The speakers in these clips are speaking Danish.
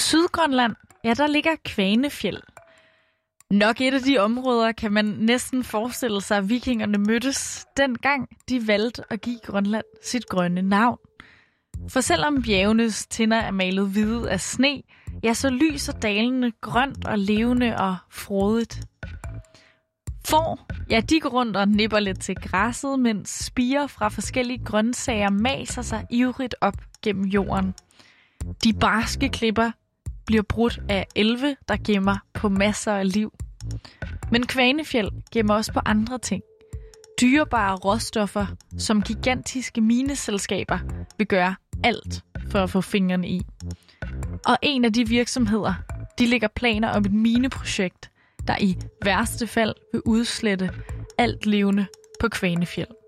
Sydgrønland, ja, der ligger Kvanefjeld. Nok et af de områder kan man næsten forestille sig, at vikingerne mødtes, dengang de valgte at give Grønland sit grønne navn. For selvom bjergenes tinder er malet hvide af sne, ja, så lyser dalene grønt og levende og frodigt. For, ja, de går rundt og nipper lidt til græsset, mens spiger fra forskellige grøntsager maser sig ivrigt op gennem jorden. De barske klipper bliver brudt af elve, der gemmer på masser af liv. Men Kvanefjeld gemmer også på andre ting. Dyrebare råstoffer, som gigantiske mineselskaber vil gøre alt for at få fingrene i. Og en af de virksomheder, de lægger planer om et mineprojekt, der i værste fald vil udslette alt levende på Kvanefjeld.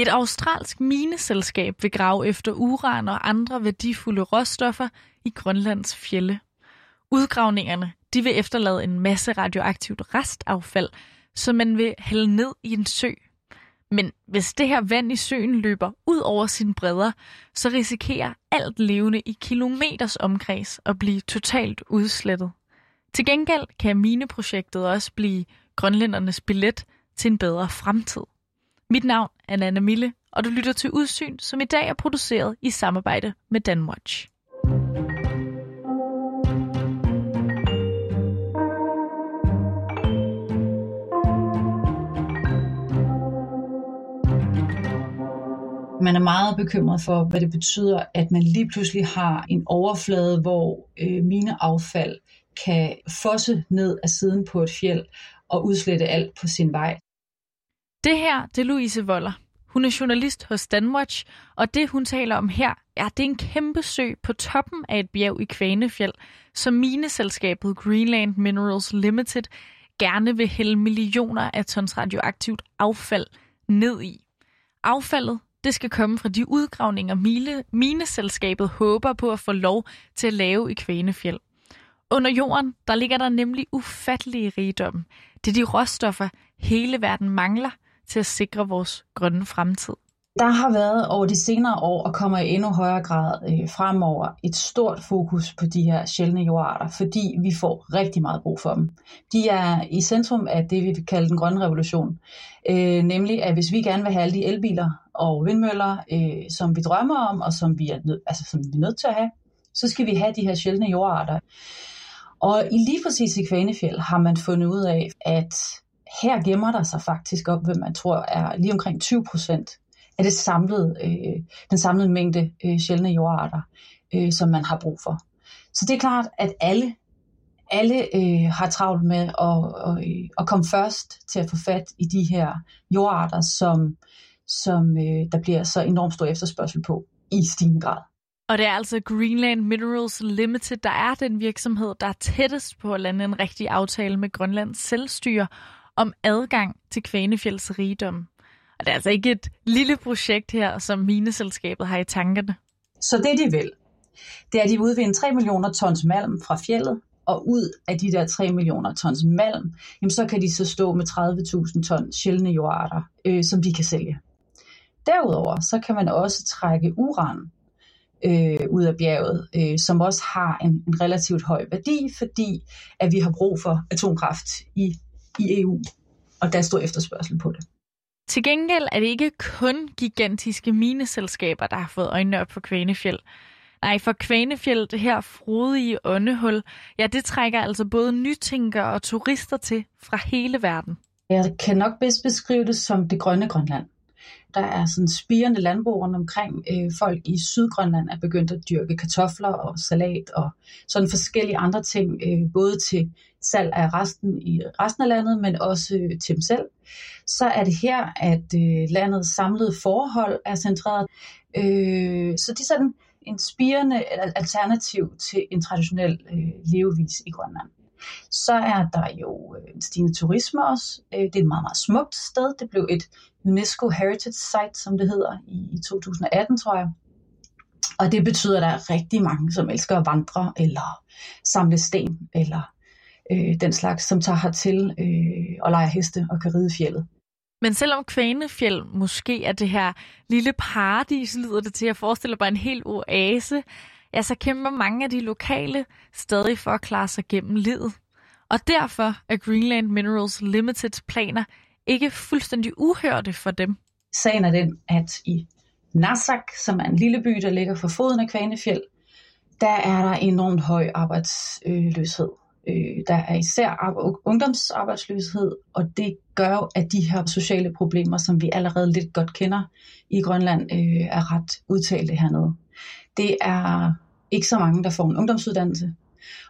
Et australsk mineselskab vil grave efter uran og andre værdifulde råstoffer i Grønlands fjelle. Udgravningerne de vil efterlade en masse radioaktivt restaffald, som man vil hælde ned i en sø. Men hvis det her vand i søen løber ud over sine bredder, så risikerer alt levende i kilometers omkreds at blive totalt udslettet. Til gengæld kan mineprojektet også blive grønlændernes billet til en bedre fremtid. Mit navn er Nana Mille, og du lytter til Udsyn, som i dag er produceret i samarbejde med Danwatch. Man er meget bekymret for, hvad det betyder, at man lige pludselig har en overflade, hvor øh, mine affald kan fosse ned af siden på et fjeld og udslette alt på sin vej. Det her, det er Louise Voller. Hun er journalist hos Danwatch, og det hun taler om her, ja, det er en kæmpe sø på toppen af et bjerg i Kvanefjeld, som mineselskabet Greenland Minerals Limited gerne vil hælde millioner af tons radioaktivt affald ned i. Affaldet, det skal komme fra de udgravninger, mine, mineselskabet håber på at få lov til at lave i Kvanefjeld. Under jorden, der ligger der nemlig ufattelige rigdomme. Det er de råstoffer, hele verden mangler til at sikre vores grønne fremtid. Der har været over de senere år og kommer i endnu højere grad øh, fremover et stort fokus på de her sjældne jordarter, fordi vi får rigtig meget brug for dem. De er i centrum af det, vi vil kalde den grønne revolution. Øh, nemlig, at hvis vi gerne vil have alle de elbiler og vindmøller, øh, som vi drømmer om, og som vi, er nød, altså, som vi er nødt til at have, så skal vi have de her sjældne jordarter. Og i lige præcis i Kvanefjeld har man fundet ud af, at her gemmer der sig faktisk op, hvad man tror er lige omkring 20 procent af det samlede, øh, den samlede mængde øh, sjældne jordarter, øh, som man har brug for. Så det er klart, at alle, alle øh, har travlt med at, at, øh, at komme først til at få fat i de her jordarter, som, som øh, der bliver så enormt stor efterspørgsel på i stigende grad. Og det er altså Greenland Minerals Limited, der er den virksomhed, der er tættest på at lande en rigtig aftale med Grønlands selvstyre om adgang til Kvanefjelds rigdom. Og det er altså ikke et lille projekt her, som mineselskabet har i tankerne. Så det de vil, det er, at de udvinder 3 millioner tons malm fra fjellet, og ud af de der 3 millioner tons malm, jamen så kan de så stå med 30.000 tons sjældne jordarter, øh, som de kan sælge. Derudover så kan man også trække uran øh, ud af bjerget, øh, som også har en, en relativt høj værdi, fordi at vi har brug for atomkraft i, i EU, og der er stor efterspørgsel på det. Til gengæld er det ikke kun gigantiske mineselskaber, der har fået øjnene op for Kvanefjeld. Nej, for Kvanefjeld, det her frodige åndehul, ja, det trækker altså både nytænkere og turister til fra hele verden. Jeg kan nok bedst beskrive det som det grønne Grønland. Der er sådan spirende landbrug rundt omkring. Øh, folk i Sydgrønland er begyndt at dyrke kartofler og salat og sådan forskellige andre ting, øh, både til salg af resten i resten af landet, men også øh, til dem selv. Så er det her, at øh, landets samlede forhold er centreret. Øh, så det er sådan en spirende alternativ til en traditionel øh, levevis i Grønland. Så er der jo øh, en stigende turisme også. Øh, det er et meget, meget smukt sted. Det blev et UNESCO Heritage Site, som det hedder, i 2018, tror jeg. Og det betyder, at der er rigtig mange, som elsker at vandre, eller samle sten, eller øh, den slags, som tager hertil øh, og leger heste og kan ride fjellet. Men selvom Kvanefjeld måske er det her lille paradis, lyder det til at forestille bare en helt oase, ja, så kæmper mange af de lokale stadig for at klare sig gennem livet. Og derfor er Greenland Minerals Limited planer ikke fuldstændig uhørte for dem. Sagen er den, at i Nasak, som er en lille by, der ligger for foden af Kvanefjeld, der er der enormt høj arbejdsløshed. Øh, der er især ungdomsarbejdsløshed, og det gør jo, at de her sociale problemer, som vi allerede lidt godt kender i Grønland, øh, er ret udtalte hernede. Det er ikke så mange, der får en ungdomsuddannelse,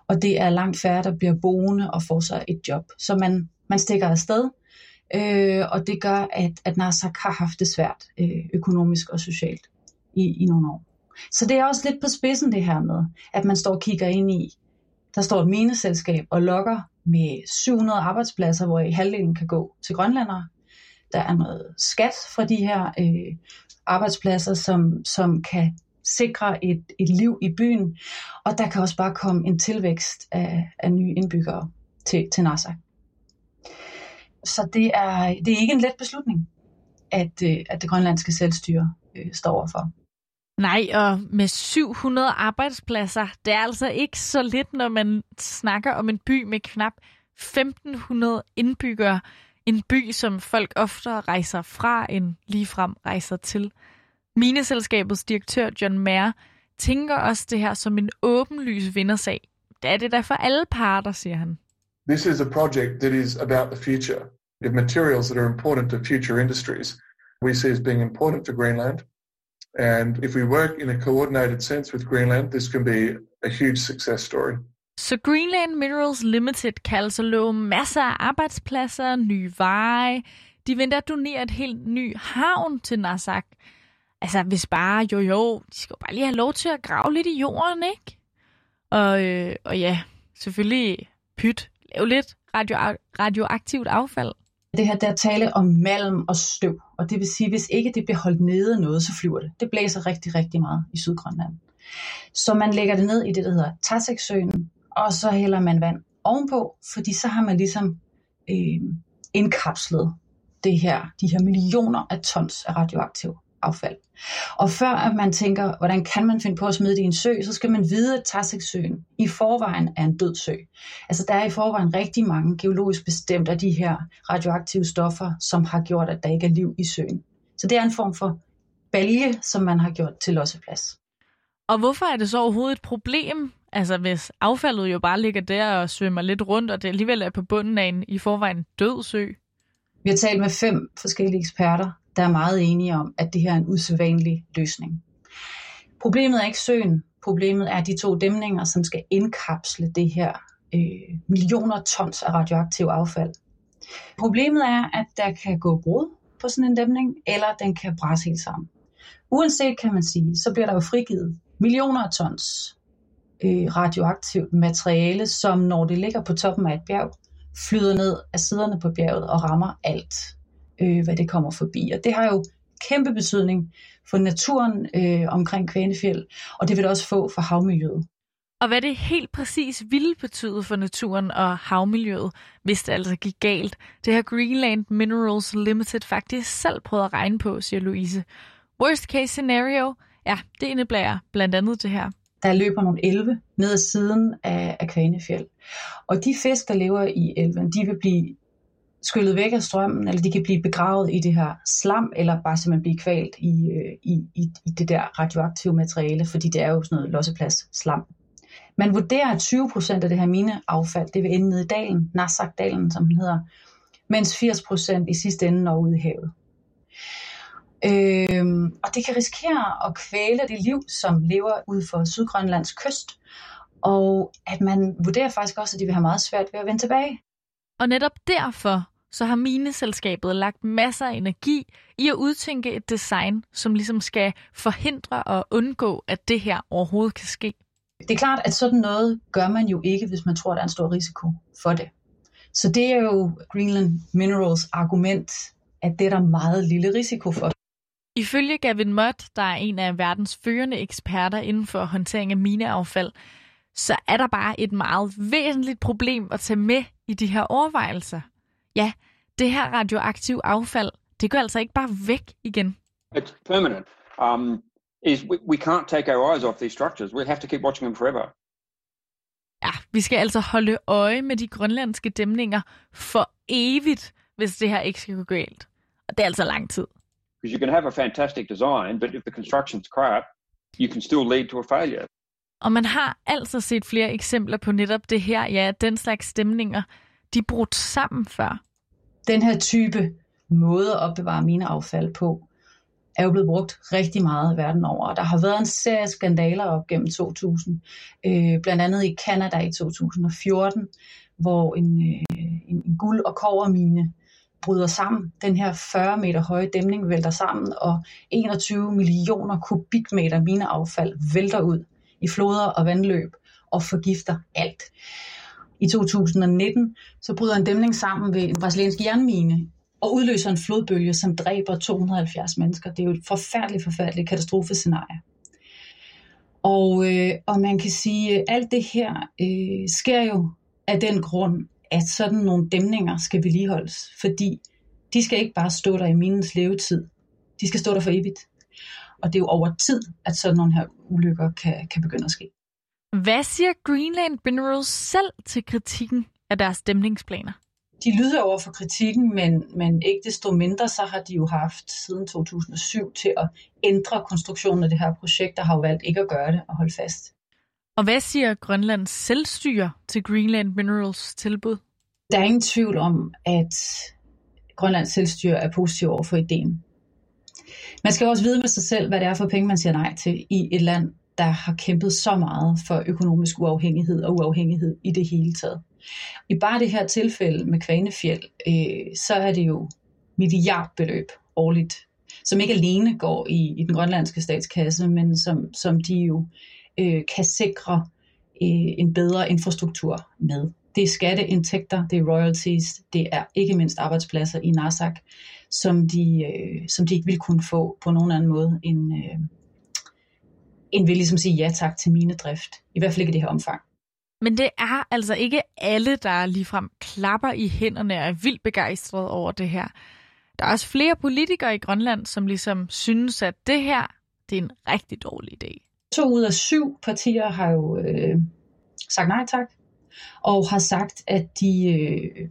og det er langt færre, der bliver boende og får sig et job. Så man, man stikker afsted, øh, og det gør, at, at Nasak har haft det svært øh, økonomisk og socialt i, i nogle år. Så det er også lidt på spidsen det her med, at man står og kigger ind i, der står et mineselskab og lokker med 700 arbejdspladser, hvor i halvdelen kan gå til grønlandere. Der er noget skat fra de her øh, arbejdspladser, som, som kan sikre et, et liv i byen. Og der kan også bare komme en tilvækst af, af nye indbyggere til, til NASA. Så det er, det er ikke en let beslutning, at, øh, at det grønlandske selvstyre øh, står overfor. Nej, og med 700 arbejdspladser, det er altså ikke så lidt, når man snakker om en by med knap 1500 indbyggere. En by, som folk oftere rejser fra, end ligefrem rejser til. Mineselskabets direktør John Mayer tænker også det her som en åbenlys vindersag. Det er det der for alle parter, siger han. This is a project that is about the future. The materials that are important to future industries we see as being important for Greenland. And if we work in a coordinated sense with Greenland, this can be a huge success story. Så Greenland Minerals Limited kan altså love masser af arbejdspladser, nye veje. De venter at donere et helt ny havn til Nasak. Altså, hvis bare, jo jo, de skal bare lige have lov til at grave lidt i jorden, ikke? Og, øh, og ja, selvfølgelig pyt, lav lidt radio, radioaktivt affald. Det her der tale om malm og støv, og det vil sige, hvis ikke det bliver holdt nede noget, så flyver det. Det blæser rigtig, rigtig meget i Sydgrønland. Så man lægger det ned i det, der hedder Tasseksøen, og så hælder man vand ovenpå, fordi så har man ligesom øh, indkapslet det her, de her millioner af tons af radioaktiv affald. Og før at man tænker, hvordan kan man finde på at smide det i en sø, så skal man vide, at Tasseksøen i forvejen er en død sø. Altså der er i forvejen rigtig mange geologisk bestemt af de her radioaktive stoffer, som har gjort, at der ikke er liv i søen. Så det er en form for balje, som man har gjort til losseplads. Og hvorfor er det så overhovedet et problem, altså hvis affaldet jo bare ligger der og svømmer lidt rundt, og det alligevel er på bunden af en i forvejen død sø? Vi har talt med fem forskellige eksperter, der er meget enige om, at det her er en usædvanlig løsning. Problemet er ikke søen. Problemet er de to dæmninger, som skal indkapsle det her øh, millioner tons af radioaktiv affald. Problemet er, at der kan gå brud på sådan en dæmning, eller den kan brase helt sammen. Uanset kan man sige, så bliver der jo frigivet millioner af tons øh, radioaktivt materiale, som når det ligger på toppen af et bjerg, flyder ned af siderne på bjerget og rammer alt øh, hvad det kommer forbi. Og det har jo kæmpe betydning for naturen øh, omkring Kvænefjeld, og det vil det også få for havmiljøet. Og hvad det helt præcis ville betyde for naturen og havmiljøet, hvis det altså gik galt, det har Greenland Minerals Limited faktisk selv prøvet at regne på, siger Louise. Worst case scenario, ja, det indebærer blandt andet det her. Der løber nogle elve ned ad siden af, af Kvænefjeld. Og de fisk, der lever i elven, de vil blive skyllet væk af strømmen, eller de kan blive begravet i det her slam, eller bare simpelthen blive kvalt i, øh, i, i, i det der radioaktive materiale, fordi det er jo sådan noget losseplads slam. Man vurderer, at 20 procent af det her mineaffald, det vil ende nede i dalen, Nassak-dalen, som den hedder, mens 80 procent i sidste ende når ud i havet. Øhm, og det kan risikere at kvæle det liv, som lever ud for Sydgrønlands kyst, og at man vurderer faktisk også, at de vil have meget svært ved at vende tilbage. Og netop derfor så har mineselskabet lagt masser af energi i at udtænke et design, som ligesom skal forhindre og undgå, at det her overhovedet kan ske. Det er klart, at sådan noget gør man jo ikke, hvis man tror, der er en stor risiko for det. Så det er jo Greenland Minerals argument, at det er der meget lille risiko for. Ifølge Gavin Mott, der er en af verdens førende eksperter inden for håndtering af mineaffald, så er der bare et meget væsentligt problem at tage med i de her overvejelser. Ja, det her radioaktive affald, det går altså ikke bare væk igen. It's permanent. Um, is we, we can't take our eyes off these structures. We'll have to keep watching them forever. Ja, vi skal altså holde øje med de grønlandske dæmninger for evigt, hvis det her ikke skal gå galt. Og det er altså lang tid. Because you can have a fantastic design, but if the construction's crap, you can still lead to a failure. Og man har altså set flere eksempler på netop det her, ja, den slags stemninger, de er brudt sammen før. Den her type måde at opbevare mineaffald på, er jo blevet brugt rigtig meget verden over. Der har været en serie skandaler op gennem 2000, øh, blandt andet i Kanada i 2014, hvor en, øh, en, en guld- og kovermine bryder sammen. Den her 40 meter høje dæmning vælter sammen, og 21 millioner kubikmeter mineaffald vælter ud i floder og vandløb og forgifter alt. I 2019 så bryder en dæmning sammen ved en brasiliansk jernmine og udløser en flodbølge, som dræber 270 mennesker. Det er jo et forfærdeligt, forfærdeligt katastrofescenarie. Og, øh, og man kan sige, at alt det her øh, sker jo af den grund, at sådan nogle dæmninger skal vedligeholdes, fordi de skal ikke bare stå der i minens levetid. De skal stå der for evigt. Og det er jo over tid, at sådan nogle her ulykker kan, kan begynde at ske. Hvad siger Greenland Minerals selv til kritikken af deres dæmningsplaner? De lyder over for kritikken, men, men ikke desto mindre, så har de jo haft siden 2007 til at ændre konstruktionen af det her projekt, der har jo valgt ikke at gøre det og holde fast. Og hvad siger Grønlands selvstyre til Greenland Minerals tilbud? Der er ingen tvivl om, at Grønlands selvstyre er positiv over for ideen. Man skal også vide med sig selv, hvad det er for penge, man siger nej til i et land, der har kæmpet så meget for økonomisk uafhængighed og uafhængighed i det hele taget. I bare det her tilfælde med Kvanefjeld, øh, så er det jo milliardbeløb årligt, som ikke alene går i, i den grønlandske statskasse, men som, som de jo øh, kan sikre øh, en bedre infrastruktur med. Det er skatteindtægter, det er royalties, det er ikke mindst arbejdspladser i Narsak, som de, øh, som de ikke vil kunne få på nogen anden måde end, øh, end vil ligesom sige ja tak til mine drift. I hvert fald ikke i det her omfang. Men det er altså ikke alle, der ligefrem klapper i hænderne og er vildt begejstrede over det her. Der er også flere politikere i Grønland, som ligesom synes, at det her det er en rigtig dårlig idé. To ud af syv partier har jo øh, sagt nej tak, og har sagt, at de øh,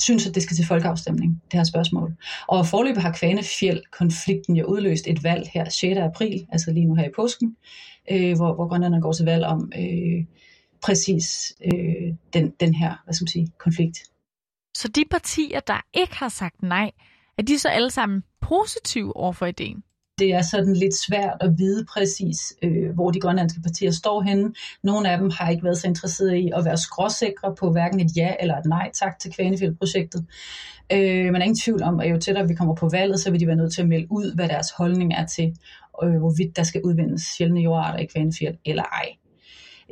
synes, at det skal til folkeafstemning, det her spørgsmål. Og forløbet har Kvanefjeld-konflikten jo udløst et valg her 6. april, altså lige nu her i påsken, øh, hvor, hvor grønlanderne går til valg om øh, præcis øh, den, den her hvad skal man sige, konflikt. Så de partier, der ikke har sagt nej, er de så alle sammen positive over for ideen? Det er sådan lidt svært at vide præcis, øh, hvor de grønlandske partier står henne. Nogle af dem har ikke været så interesserede i at være skråsikre på hverken et ja eller et nej tak til Kvanefjeld-projektet. Øh, man er ingen tvivl om, at jo tættere vi kommer på valget, så vil de være nødt til at melde ud, hvad deres holdning er til, øh, hvorvidt der skal udvindes sjældne jordarter i Kvanefjeld eller ej.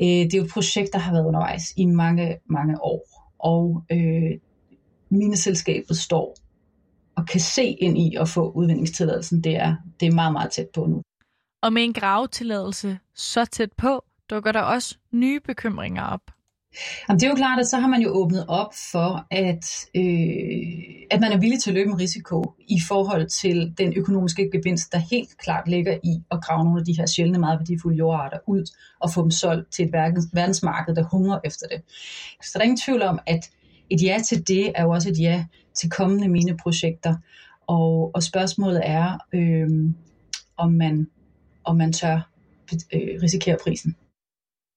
Øh, det er jo et projekt, der har været undervejs i mange, mange år, og øh, mineselskabet står og kan se ind i at få udvindingstilladelsen, det er, det er meget, meget tæt på nu. Og med en gravetilladelse så tæt på, dukker der også nye bekymringer op. Jamen, det er jo klart, at så har man jo åbnet op for, at, øh, at man er villig til at løbe en risiko i forhold til den økonomiske gevinst, der helt klart ligger i at grave nogle af de her sjældne, meget værdifulde jordarter ud og få dem solgt til et verdensmarked, der hungrer efter det. Så der er ingen tvivl om, at et ja til det er jo også et ja til kommende mine projekter. Og, og spørgsmålet er, øh, om, man, om man tør øh, risikere prisen.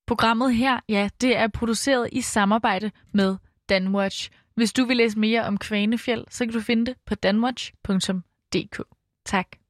Programmet her, ja, det er produceret i samarbejde med Danwatch. Hvis du vil læse mere om Kvanefjeld, så kan du finde det på danwatch.dk. Tak.